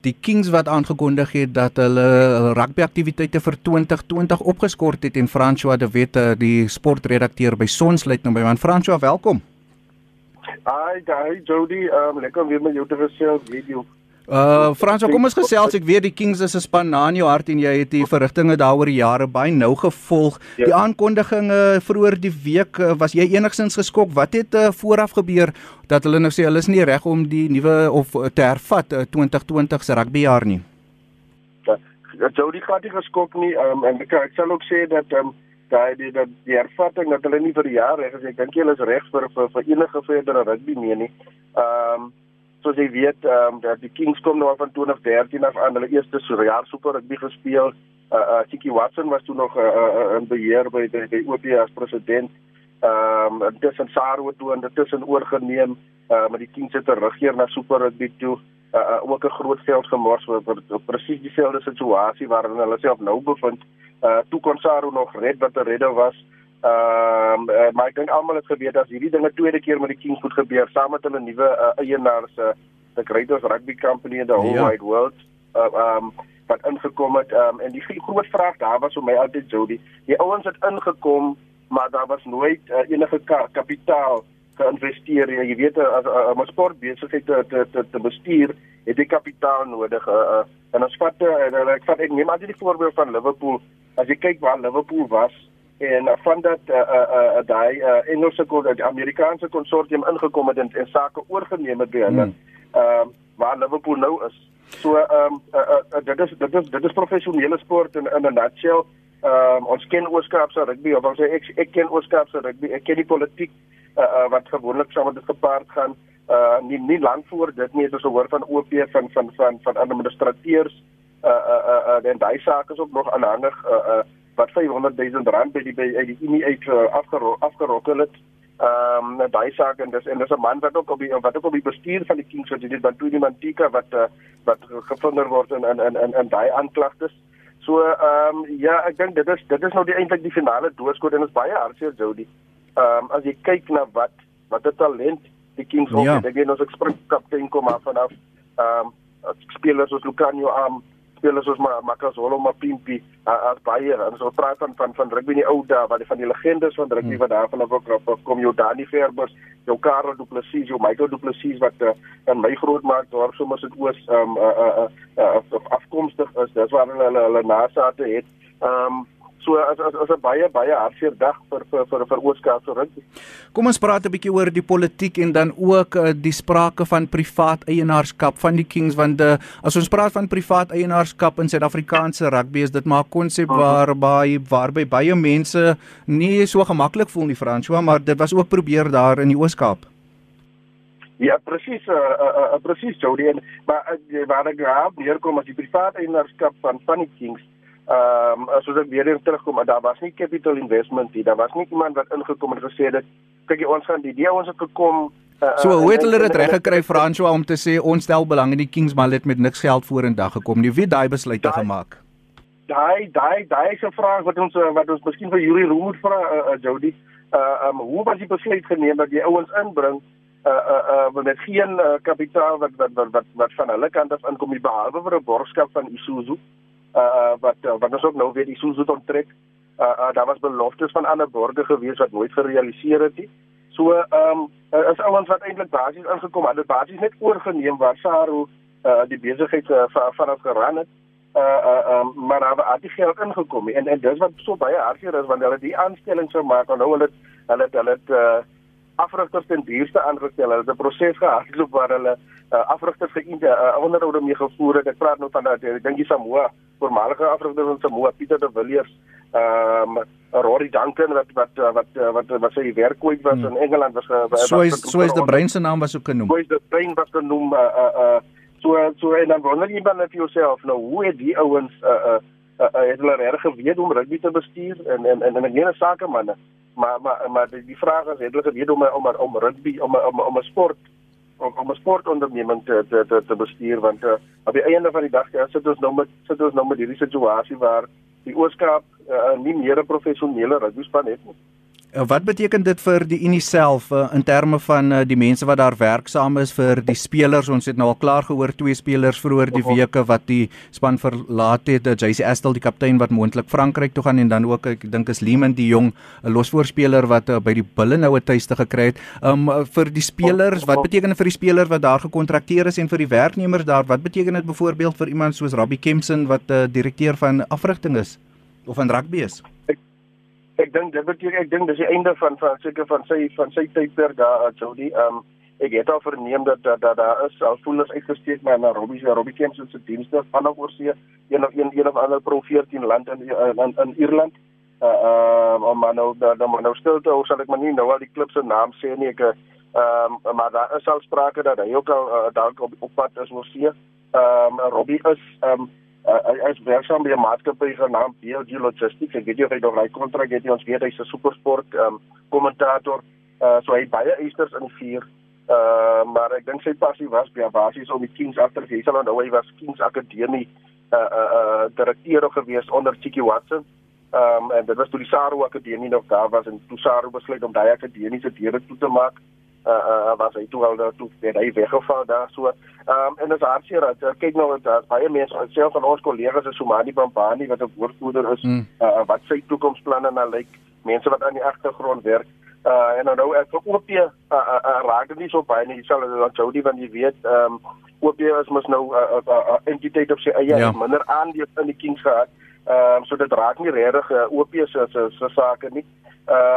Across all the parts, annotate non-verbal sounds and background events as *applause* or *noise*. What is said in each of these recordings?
die Kings wat aangekondig het dat hulle rugby aktiwiteite vir 2020 opgeskort het en François de Wette die sportredakteur by Sonsluit nou by man François welkom. Hi, hi Jody, um, lekker weer met jou te gesels video. Uh Frans, kom ons gesels. Ek weet die Kings is 'n span na in jou hart en jy het die verrigtinge daaroor jare baie nou gevolg. Ja. Die aankondiginge vroeër die week, uh, was jy enigstens geskok? Wat het uh, vooraf gebeur dat hulle nou sê hulle is nie reg om die nuwe of te hervat uh, 2020 se rugbyjaar nie? Ja, Jody gaat nie geskok nie. Um, en ek, ek sal ook sê dat um, daai die dat die hervatting dat hulle nie vir die jaar reg is. Ek dink hulle is reg vir, vir vir enige verdere rugby meer nie. Ehm um, soos jy weet, ehm um, dat die Kings kom nou van 2013 af aan hulle eerste jaar super rugby gespeel. Uh uh Tiki Watson was toe nog 'n uh, uh, uh, beheer by die, die OP as president. Ehm um, tussen Saru toe en tussen oorgeneem uh met die Kings se terugkeer na super rugby toe. Uh, uh ook 'n groot veld gemors vir, vir, vir presies dieselfde situasie waarin hulle self nou bevind. Uh toe kon Saru nog red wat 'n redder was. Ehm um, uh, maar ek dink almal het geweet as hierdie dinge tweede keer met die Kings moet gebeur saam met hulle nuwe uh, eienaars uh, the greatest rugby company in the whole ja. wide world. Ehm uh, um, wat ingekom het um, en die groot vraag daar was vir my altyd Jody. Die ouens het ingekom, maar daar was nooit uh, enige ka kapitaal geïnvesteer. Jy weet as om 'n sport besigheid te, te te te bestuur, het jy kapitaal nodig. Uh, uh, en as vat uh, ek vat ek neem maar die voorbeeld van Liverpool. As jy kyk waar Liverpool was en uh, van dat uh, uh, uh, daai uh, Engelse die Amerikaanse konsortium ingekom het en, en sake oorgeneem het by hulle. Ehm hmm. uh, waar Liverpool nou is. So ehm um, uh, uh, uh, dit is dit is dit is professionele sport in in 'n nutshell. Ehm um, ons ken Ooskaapse rugby of ons sê ek ek ken Ooskaapse rugby. Ek ken die politiek uh, uh, wat gewoonlik saam met dit gepaard gaan. Uh nie nie lank voor dit nie het ons gehoor van OP van van van van administrateurs uh uh uh, uh en daai saak is ook nog aanhangig uh uh wat 500 000 rand by die by die Unie uit uh, afgero afgerokkel het. Ehm um, daai saak en dis en dis 'n man wat ook op die wat ook op die bestuur van die Kings wat dit Bantu die Mantika wat uh, wat gevinder word in in in in, in daai aanklagtes. So ehm um, ja, ek dink dit is dit is nou die eintlik die finale doodskoot en is baie hartseer Jody. Ehm um, as jy kyk na wat wat 'n talent die Kings ja. het. Ek weet ons ek spring kaptein kom af vanaf ehm um, spelers soos Lucanio Am um, spelers soos Makazolo Mapimpi as baie en so praat van van van rugby in die ou dae wat van die legendes van rugby hmm. wat daarvan af ook kom jou Dani Verbers, jou Karel Du Plessis, jou Michael Du Plessis wat uh, in my groot maak dorp sommer dit oos um uh, uh, uh, uh, afkomstig is. Dis waar hulle hulle, hulle nasate het. Um So as as as 'n baie baie hartseer dag vir vir vir vir Ooskaapse rugby. Kom ons praat 'n bietjie oor die politiek en dan ook uh, die sprake van privaat eienaarskap van die Kings want uh, as ons praat van privaat eienaarskap in Suid-Afrikaanse rugby is dit maar 'n konsep uh -huh. waarby waarby baie mense nie so gemaklik voel nie François, maar dit was ook probeer daar in die Ooskaap. Ja, presies, uh, uh, uh, presies Jody en maar uh, waar ek graag neerkom as die privaat eienaarskap van van die Kings ehm um, soos ek weer eens terugkom, daar was nie capital investment nie. Daar was nie iemand wat ingekom en gesê het kyk ons gaan die idee ons het gekom uh, So hoe het hulle dit reg gekry François om te sê ons stel belang in die Kings maar dit met niks geld vorendag gekom nie. Wie daai besluit het gemaak? Daai daai daai is 'n vraag wat ons wat ons miskien vir Yuri Roux moet vra uh, uh, Jody. Uh um hoe was die besluit geneem dat jy ouens inbring uh uh uh met geen uh, kapitaal wat wat wat wat van hulle kant af inkom nie behalwe vir 'n borgskap van Isuzu uh wat uh, wat ons ook nou weer die Isuzu onttrek. Uh, uh daar was beloftes van ander borgers gewees wat nooit gerealiseer het nie. So ehm um, is ouens wat eintlik basies ingekom het, hulle basies net oorgeneem waar Saru uh die besigheid uh, vanaf geran het. Uh uh um, maar daar het die geld ingekom en en dis wat so baie hartseer is want hulle die aanstelling sou maak en nou hulle hulle hulle het uh afrigters ten duurste aangestel. Hulle het 'n proses gehardloop waar hulle uh, afrigters geïnde uh, onderhoude mee gevoer het. Ek praat nou van dink die Samoa, voormalige afrigters van Samoa, Pieter de Villiers, ehm um, Rory Duncan wat wat wat wat wat sy werk kwyt was hmm. in Engeland was So is so is die brein se naam was ook genoem. So is die brein was genoem uh uh so so en dan wonder jy dan net jouself nou hoe het die ouens uh uh uh, het hulle reg geweet om rugby te bestuur en en en en 'n hele sake manne maar maar maar die, die vraag is het hulle geweet om om om rugby om om om 'n sport om om 'n sportonderneming te te te, te bestuur want uh, op die einde van die dag ja, sit ons nou met sit ons nou met hierdie situasie waar die Ooskaap uh, nie meer 'n professionele rugby span het nie. Uh, wat beteken dit vir die Unie self uh, in terme van uh, die mense wat daar werksaam is vir die spelers? Ons het nou al klaar gehoor twee spelers vroeër die weke wat die span verlaat het. Uh, JC Astel die kaptein wat moontlik Frankryk toe gaan en dan ook ek dink is Lehman die jong 'n losvoorspeler wat uh, by die Bulle nou 'n tuiste gekry het. Um uh, vir die spelers, wat beteken dit vir die spelers wat daar gekontrakteer is en vir die werknemers daar? Wat beteken dit byvoorbeeld vir iemand soos Robbie Kempson wat uh, direkteur van afrigting is of van rugby is? Ek dink dit beteken ek dink dis die einde van van seker van sy van sy tydperk daar at Jody. Um, ek het al verneem dat dat daar da is al voelers uitgesteek na na Robbie se Robbie Kempson se dienste van op oorsee een of een een of ander pro 14 land in in, in Ierland. Ehm uh, maar nou daar dan nou stilte hoe sal ek maar nie nou al die klub se naam sê nie ek ehm um, maar daar is al sprake dat hy ook al uh, dalk op op pad is oorsee. Ehm um, Robbie is ehm um, uh, hy is werksaam by 'n maatskappy genaamd BLG Logistics. Ek weet nie of hy nog 'n kontrak het nie. Ons weet hy's 'n supersport ehm um, kommentator. Uh, so hy baie eisters in vuur. Uh, maar ek dink sy passie was by basies om die Kings agter hy sal onthou hy was Kings Akademie uh uh, uh direkteur gewees onder Chicky Watson. Ehm um, en dit was toe die Saru Akademie nog daar was en toe Saru besluit om daai akademiese deure toe te maak uh, uh was hy toe al daar toe het hy weggeval daar so. Um, en as hartseer dat uh, kyk nou dat baie mense self van ons kollegas is Somani Bambani wat 'n woordvoerder is mm. uh, wat sy toekomsplanne nou lyk, mense wat aan die agtergrond werk. Uh en nou ek vir OP uh, uh, uh, raak dit nie so baie nie. Sal dan Jody van jy weet ehm um, OP is mos nou 'n uh, uh, uh, entiteit op sy eie ja. minder aandeel in die Kings gehad. Ehm um, so dit raak nie regtig uh, OP se se sake nie. Uh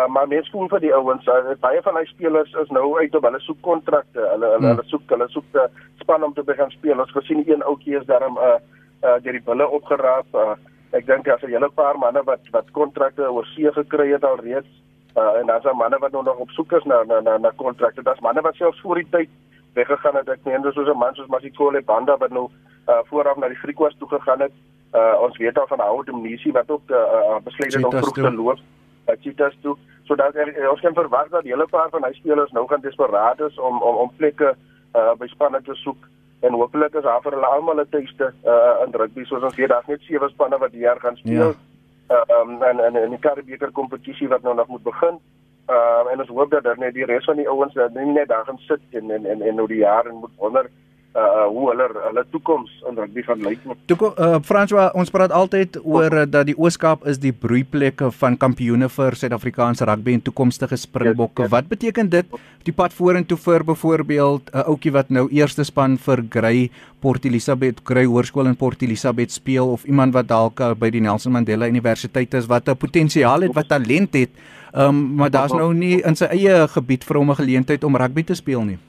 maar mense voel vir die ouens, uh, baie van hy spelers is nou uit op hulle soek kontrakte. Hulle hulle, hmm. hulle soek hulle soek 'n span om te begin speel. Ons gesien een ouetjie is daarom uh uh deur die bulle opgeraap. Uh, ek dink daar's 'n hele paar manne wat wat kontrakte oor see gekry het alreeds. Uh en daar's manne wat nog op soek is na na na, na kontrakte. Daar's manne wat selfs voor die tyd weggegaan het. Ek meen dis soos 'n man soos Masikole Banda wat nou uh vooraf na die Griekwas toe gegaan het. Uh ons weet al van Howard Mnisi wat ook uh, uh besluit het om vroeg te loop uh, cheetahs toe. So dat er, ons kan verwag dat hele paar van hy spelers nou gaan desperaat is om om om plekke uh, by spanne te soek en hopelik is daar vir hulle almal 'n tuiste uh, in rugby soos ons weet daar's net sewe spanne wat hier gaan speel. Ja. Uh, um, en en en die Karibeker kompetisie wat nou nog moet begin. Uh, en ons hoop dat dan net die res van die ouens dat nie net daar gaan sit en en en, en nou die jare moet wonder uh hoe hulle hulle toekoms in rugby gaan lyk. Toe uh François, ons praat altyd oor uh, dat die Ooskaap is die broeiplekke van kampioene vir Suid-Afrikaanse rugby en toekomstige Springbokke. Yes, yes. Wat beteken dit die pad vorentoe vir byvoorbeeld 'n uh, ouetjie wat nou eerste span vir Grey Port Elizabeth Grey Hoërskool in Port Elizabeth speel of iemand wat dalk uh, by die Nelson Mandela Universiteit is wat 'n potensiaal het, wat talent het, um, maar daar's nou nie in sy eie gebied vir hom 'n geleentheid om rugby te speel nie.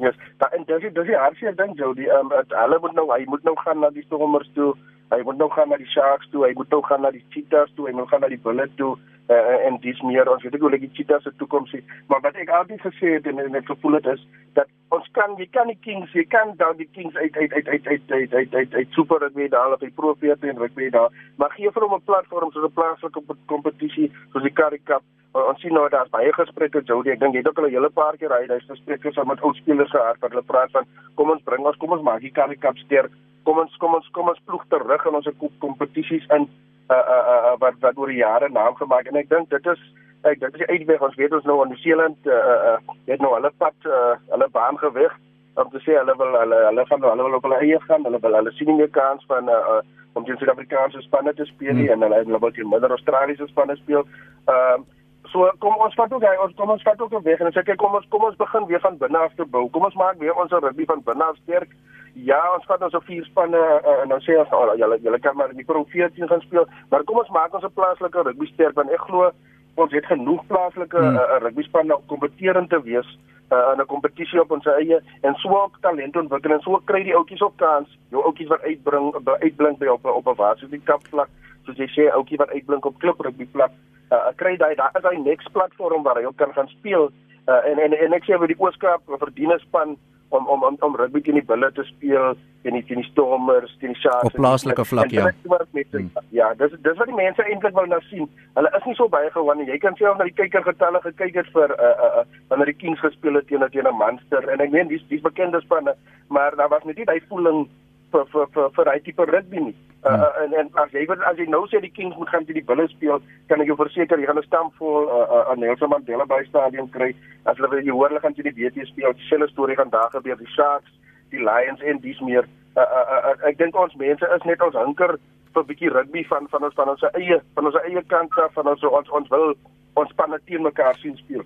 Ja, yes. en dis dis die hartseer ding Jody, ehm um, hulle moet nou hy moet nou gaan na die Stormers toe. Hy moet nou gaan na die Sharks toe, hy moet nou gaan na die Cheetahs toe, hy moet gaan na die Bullets toe uh, en dis meer ons weet ek hoe lyk die Cheetahs se toekoms is. Maar wat ek altyd gesê het en ek gevoel het is dat ons kan jy kan die Kings, jy kan dan die Kings uit uit uit uit uit uit uit uit uit super rugby daar op die Pro 14 rugby daar. Maar gee vir hom 'n platform soos 'n plaaslike kompetisie soos die Currie Cup. Uh, ons sien nou daar's baie gesprekke Jody. Ek dink jy het ook al 'n hele paar keer hy hy's gesprekke saam met ou spelers gehad wat hulle praat van kom ons bring ons kom ons maak die Currie Cup sterk. Kom ons kom ons kom ons ploeg terug in ons kompetisies in uh uh uh wat wat oor die jare naam gemaak en ek dink dit is ek dit is uitweg ons weet ons nou in New Zealand uh uh het nou hulle pad uh hulle baan gewig om te sê hulle wil hulle hulle gaan hulle wil op hulle eie gaan hulle wil hulle sien nie meer kans van uh, uh om teen Suid-Afrikaanse spanne te speel nie hmm. en hulle hulle wil teen Middel-Australiese spanne speel. Ehm uh, so kom ons vat ook hy ons kom ons vat ook weg en sê kyk kom ons kom ons begin weer van binne af te bou. Kom ons maak weer ons rugby van binne af sterk. Ja, ons vat ons vier spanne uh, en nou sê ons al julle julle kan maar in die Pro 14 gaan speel, maar kom ons maak ons 'n plaaslike rugby sterk want ek glo ons het genoeg plaaslike hmm. uh, rugby spanne om kompeterend te wees uh, in 'n kompetisie op ons eie en so op talent ontwikkel en so kry die ouetjies op kans. Jou ouetjies wat uitbring uitblink by op op 'n varsity cup vlak, soos jy sê, ouetjie wat uitblink op klub rugby vlak, uh, kry daai daar is daai next platform waar hy op kan gaan speel. Uh, en en en ek sê vir die Ooskaap verdien 'n span om om om, om rugby teen die bulle te speel teen die teen die stormers teen die sharks op plaaslike vlak ja hmm. ja dis dis wat die mense eintlik wou nou sien hulle is nie so baie gewoond jy kan sê of na die kykergetalle gekyk het vir uh uh wanneer die kings gespeel het teen teen 'n monster en ek meen dis dis bekende spanne maar daar was net nie daai voeling vir vir vir vir daai tipe rugby nie. Uh, uh, en en as jy as jy nou sê die Kings moet gaan teen die Bulls speel, kan ek jou verseker jy gaan 'n stampvol 'n uh, uh, Nelson Mandela Bay stadion kry as hulle wil jy hoor hulle gaan teen die BT speel. Dieselfde storie gaan daar gebeur die Sharks, die Lions en dis meer. Uh, uh, uh, uh, ek dink ons mense is net ons hinker vir 'n bietjie rugby van van ons van ons eie van ons eie kant af van ons ons ons wil ons spanne teen mekaar sien speel.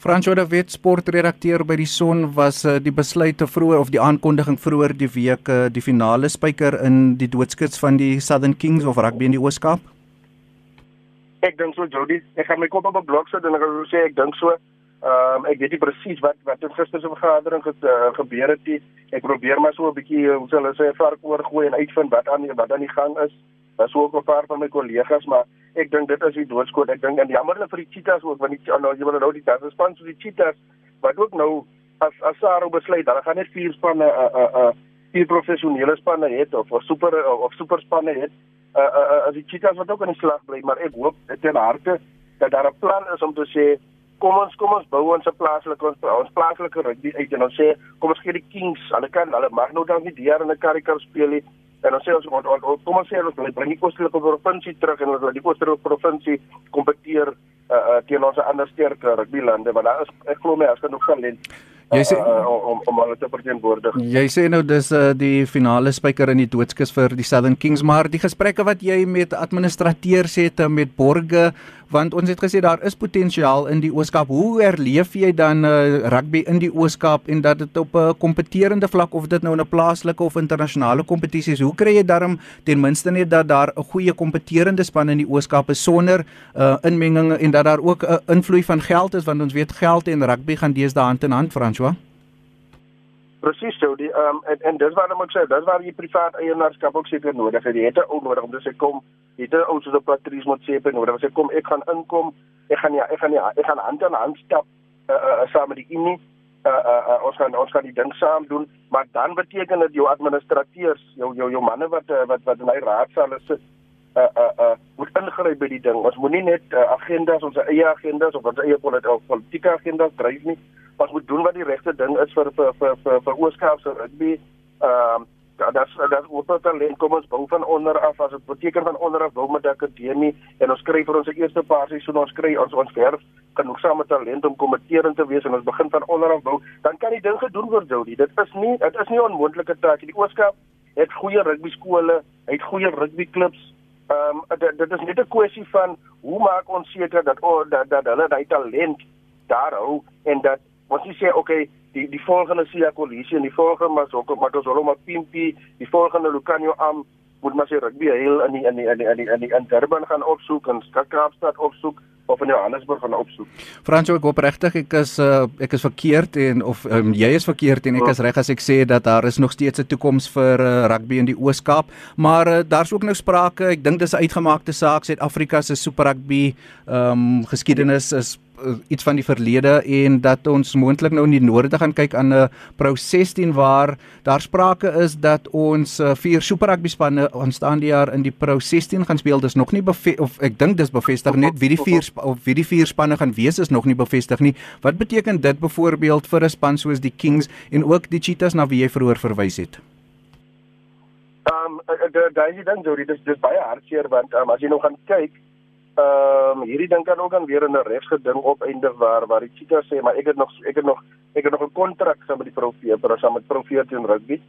Franco de Wet sportredakteur by die Son was uh, die besluit te vroeër of die aankondiging vroeër die week uh, die finale spyker in die doodskits van die Southern Kings of rugby in die Ooskaap. Ek dink so Jody, ek gaan my kop op 'n blok sit en ek gaan sê ek dink so. Ehm um, ek weet nie presies wat wat in gister se vergadering ge, uh, gebeur het nie. Ek probeer maar so 'n bietjie hoe hulle sê vark oorgooi en uitvind wat aan wat aan die gang is. Daar's ook 'n paar van my kollegas maar ek dink dit is die doodskoot. Ek dink en jammer hulle vir die cheetahs ook want die nou jy wil nou die derde span so die cheetahs wat ook nou as as Saro besluit hulle gaan net vier spanne 'n uh, 'n uh, uh, vier professionele spanne het of of super uh, of super spanne het. Uh, uh, uh, die cheetahs wat ook in die slag bly, maar ek hoop ten harte dat daar 'n plan is om te sê kom ons kom ons bou ons plaaslike ons, ons plaaslike rugby uit en ons sê kom ons gee die Kings, hulle kan hulle mag nou dan nie die jaar in 'n karikar speel nie. En ons sê ons on, on, on, kom ons sê ons wil bring die kostelige provinsie terug en ons wil die kostelige provinsie kompeteer uh, uh, teen ons ander sterker rugbylande want daar is ek glo my as genoeg talent Jy sê uh, om om hulle te verteenwoordig. Jy sê nou dis uh, die finale spyker in die doodskus vir die Southern Kings, maar die gesprekke wat jy met administrateurs het met borge, want ons het gesê daar is potensiaal in die Ooskaap. Hoe herleef jy dan uh, rugby in die Ooskaap en dat dit op 'n uh, kompeterende vlak of dit nou 'n plaaslike of internasionale kompetisie is, hoe kry jy daarom ten minste net dat daar 'n goeie kompeterende span in die Ooskaap is sonder uh, inmenging en dat daar ook 'n uh, invloed van geld is want ons weet geld en rugby gaan deesdae hand in hand, Joshua? Presies so, die ehm um, en en dis waarom ek sê, dis waar jy privaat eienaarskap ook seker nodig het. Jy het 'n ou nodig om te sê kom, jy het 'n ou soos 'n Patrice moet sê per nodig. Sê kom, ek gaan inkom, ek gaan ja, ek gaan ja, ek gaan hand aan hand stap uh, uh, saam met die Unie. Uh, uh, uh, ons gaan ons gaan die ding saam doen, maar dan beteken dit jou administrateurs, jou jou jou manne wat wat wat in hy raadsaal sit, uh uh uh moet ingryp by die ding. Ons moenie net uh, agendas, ons eie agendas of ons eie politieke agendas dryf nie ons moet doen wat die regte ding is vir vir vir vir, vir Ooskaapse rugby. Ehm uh, dat dat moet tot alleen kom ons bou van onder af. As dit beteken van onder af bou met die akademie en ons kry vir ons eerste paar seisoene ons kry ons ons werf genoegsame talent om kompeterend te wees en ons begin van onder af bou dan kan die ding gedoen word Jody. Dit is nie dit is nie onmoontlike taak. Die Ooskaap het goeie rugby skole het goeie rugby klubs. Ehm um, dit, dit is net 'n kwessie van hoe maak ons seker dat oh, dat dat hulle daai talent daar hou en dat Ons sê okay, die die volgende Sia Kolisi en die volgende mas ook maar ons hulle maar Pimpi, die volgende Lucanio Am moet maar sy rugby heel in die in die in die in die in, die, in Durban gaan opsoek en Kaapstad opsoek of in Johannesburg gaan opsoek. Franso ek hoop regtig ek is uh, ek is verkeerd en of um, jy is verkeerd en ek is reg as ek sê dat daar is nog steeds 'n toekoms vir uh, rugby in die Oos-Kaap, maar uh, daar's ook nou sprake, ek dink dis 'n uitgemaakte saak Suid-Afrika se super rugby ehm um, geskiedenis is uh, iets van die verlede en dat ons moontlik nou in die noorde gaan kyk aan 'n Pro 16 waar daar sprake is dat ons uh, vier Super Rugby spanne aanstaande jaar in die Pro 16 gaan speel. Dis nog nie of ek dink dis bevestig net wie die vier of wie die vier spanne gaan wees is nog nie bevestig nie. Wat beteken dit byvoorbeeld vir 'n span soos die Kings en ook die Cheetahs na wie jy vroeër verwys het? Ehm um, daai is dan so, dit is baie hartseer want um, as jy nou gaan kyk Ehm um, hierdie ding kan ook dan weer in 'n regsgeding opeindig waar waar die Cheetah sê maar ek het nog ek het nog ek het nog 'n kontrak saam met die Profeer, maar saam met Profeer teen rugby.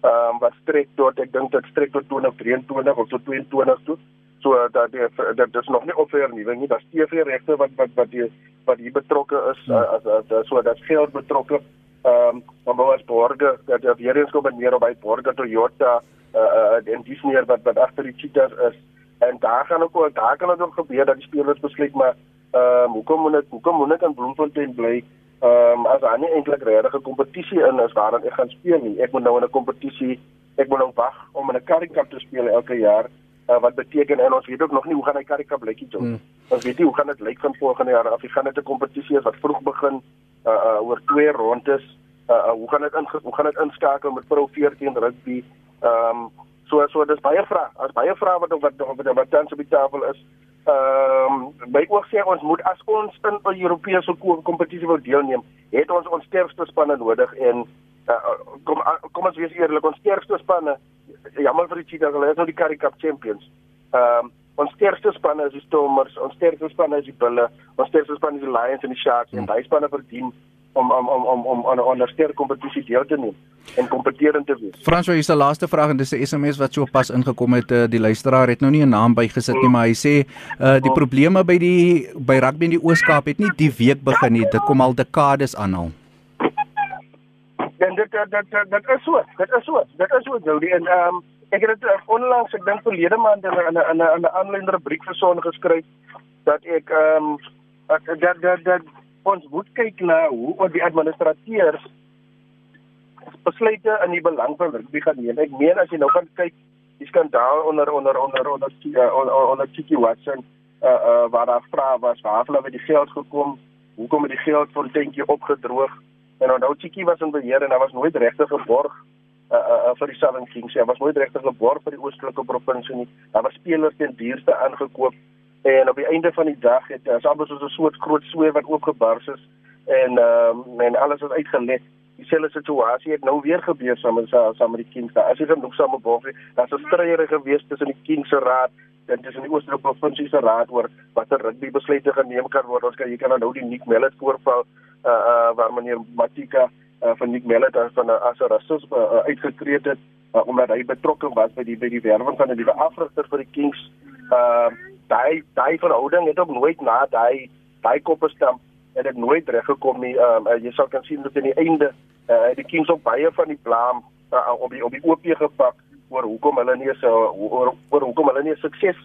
Ehm um, wat strek tot ek dink dit strek tot 2023 of tot 22 toe. So dat die, dat dis nog nie offer nie, weet nie, dat TV regte wat wat wat die wat hier betrokke is ja. as, as as so dat geld betrokke. Ehm um, maar was borge dat die weer eens kom meer op by borge Toyota uh, en dis meer wat wat agter die Cheetah is. En daar gaan ook daar kan dit ook gebeur dat die spelers besluit maar ehm um, hoekom moet ek hoekom moet ek in Bloemfontein bly? Ehm um, as daar nie eintlik regte kompetisie in is waarin ek gaan speel nie. Ek moet nou in 'n kompetisie ek moet nou wag om in 'n Currie te speel elke jaar uh, wat beteken en ons weet ook nog nie hoe gaan hy Cup lyk nie hmm. ons weet nie hoe gaan dit lyk van volgende jaar af gaan dit 'n kompetisie is wat vroeg begin uh, uh, oor twee rondes uh, uh, hoe gaan dit in hoe gaan dit inskakel met Pro 14 rugby ehm um, So so dis baie vrae. As baie vrae wat wat wat wat tans op die tafel is. Ehm um, by oog sê ons moet as ons in 'n Europese kompetisie wil deelneem, het ons ons sterkste spanne nodig en uh, kom uh, kom ons wees eerlik, ons sterkste spanne jammer vir die Cheetahs, hulle is nou die Currie Cup champions. Ehm um, ons sterkste spanne is die Stormers, ons sterkste spanne is die Bulle, ons sterkste spanne is die Lions en die Sharks hmm. en daai spanne verdien om om om om om aan 'n ander sterk kompetisie deel te neem en kompeterend te wees. Frans, hier is die laaste vraag en dis 'n SMS wat so pas ingekom het. Uh, die luisteraar het nou nie 'n naam bygesit nie, maar hy sê uh, die probleme by die by rugby in die Oos-Kaap het nie die week begin nie. Dit kom al dekades aan al. En dit dit dit dit is so. Dit is so. Dit is so Jody en ehm um, ek het dit uh, onlangs ek dink verlede maand in 'n 'n in 'n aanlyn rubriek vir son geskryf dat ek ehm um, dat dat dat ons moet kyk na hoe oor die administrateurs besluite in die belang van rugby gaan neem. Ek meen as jy nou gaan kyk die skandaal onder onder onder onder onder onder Chicky Watson uh uh waar daar vra was waar hulle met die geld gekom, hoekom het die geld fonteinkie opgedroog? En onthou Chicky was in beheer en hy was nooit regtig geborg uh, uh, uh, vir die Southern Kings. Hy was nooit regtig geborg vir die oostelike provinsie nie. Daar was spelers teen duurste aangekoop en op die einde van die dag het as albei so 'n soort groot sweer wat oopgebars is en um, en alles is uitgelek. Dieselfde situasie het nou weer gebeur saam met saam met die Kings. Daar is dit nog saam op Daar's 'n stryery gewees tussen die Kings se raad en tussen die Oostelike provinsie se raad oor watter rugby besluite geneem kan word. Ons kan jy kan nou die Nick Mellet voorval uh uh waar meneer Matika uh, van Nick Mellet as van as 'n rasis uh, uh, uitgetree het uh, omdat hy betrokke was by die by die werwing van 'n nuwe afrigter vir die Kings. Uh daai daai verhouding het ook nooit na daai daai koppe stamp het dit nooit reggekom nie. Um uh, jy sal kan sien dat aan die einde uh die Kings op baie van die blame uh, op die op die OP gepak oor hoekom hulle nie so oor, oor hoekom hulle nie sukses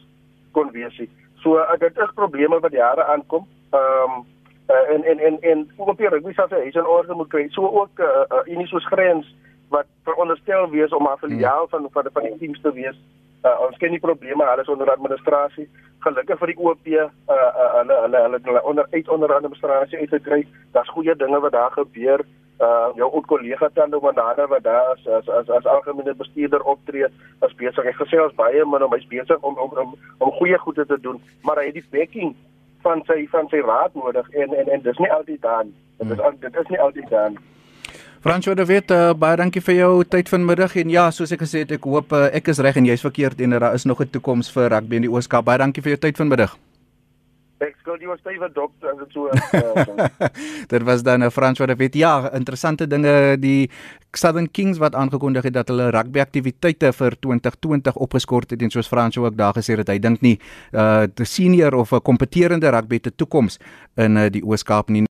kon wees nie. So uh, dit is probleme wat jare aankom. Um uh, en en en en ook op die rugby sal hy se orde moet kry. So ook uh, uh, in so grens wat veronderstel wees om afiliaal hmm. van van van die teams te wees. Uh, ons ken nie probleme alles onder administrasie. Gelukkig vir die OP uh, uh, hulle hulle hulle hulle onder uit onder administrasie uitgekry. Daar's goeie dinge wat daar gebeur. Uh jou ou kollega Tando Manana wat daar as as as, as algemene bestuurder optree, is besig. Hy gesê ons baie min om hy's besig om om om om goeie goede te doen, maar hy het die backing van sy van sy raad nodig en en en dis nie altyd dan dit is hmm. dit is nie altyd dan Fransjo de Wet uh, baie dankie vir jou tyd vanmiddag en ja soos ek gesê het ek hoop uh, ek is reg en jy's verkeerd en daar is nog 'n toekoms vir rugby in die Ooskaap baie dankie vir jou tyd vanmiddag Ek sê jy was baie dokter as dit so uh, *laughs* Dit was dan 'n uh, Fransjo de Wet. Ja interessante dinge die Southern Kings wat aangekondig het dat hulle rugby aktiwiteite vir 2020 opgeskort het en soos Fransjo ook daar gesê het hy dink nie uh die senior of 'n kompeterende rugby te toekoms in uh, die Ooskaap nie